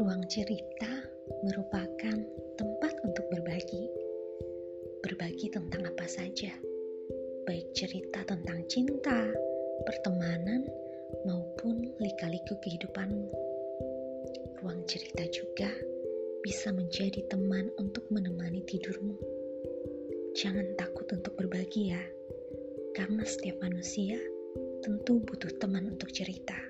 Ruang cerita merupakan tempat untuk berbagi. Berbagi tentang apa saja, baik cerita tentang cinta, pertemanan, maupun lika-liku kehidupanmu. Ruang cerita juga bisa menjadi teman untuk menemani tidurmu. Jangan takut untuk berbagi ya, karena setiap manusia tentu butuh teman untuk cerita.